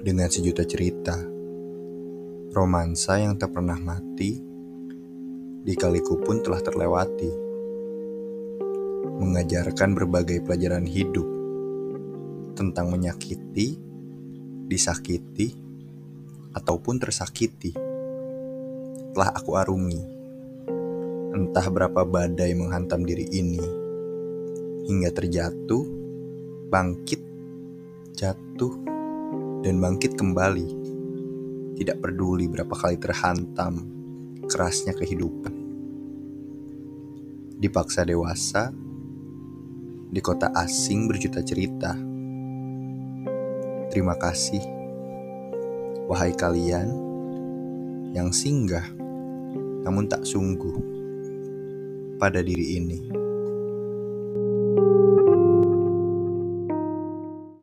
dengan sejuta cerita, romansa yang tak pernah mati, dikaliku pun telah terlewati, mengajarkan berbagai pelajaran hidup tentang menyakiti, disakiti, ataupun tersakiti. Telah aku arungi, entah berapa badai menghantam diri ini, hingga terjatuh, bangkit, jatuh, dan bangkit kembali. Tidak peduli berapa kali terhantam kerasnya kehidupan. Dipaksa dewasa, di kota asing berjuta cerita. Terima kasih, wahai kalian yang singgah namun tak sungguh pada diri ini.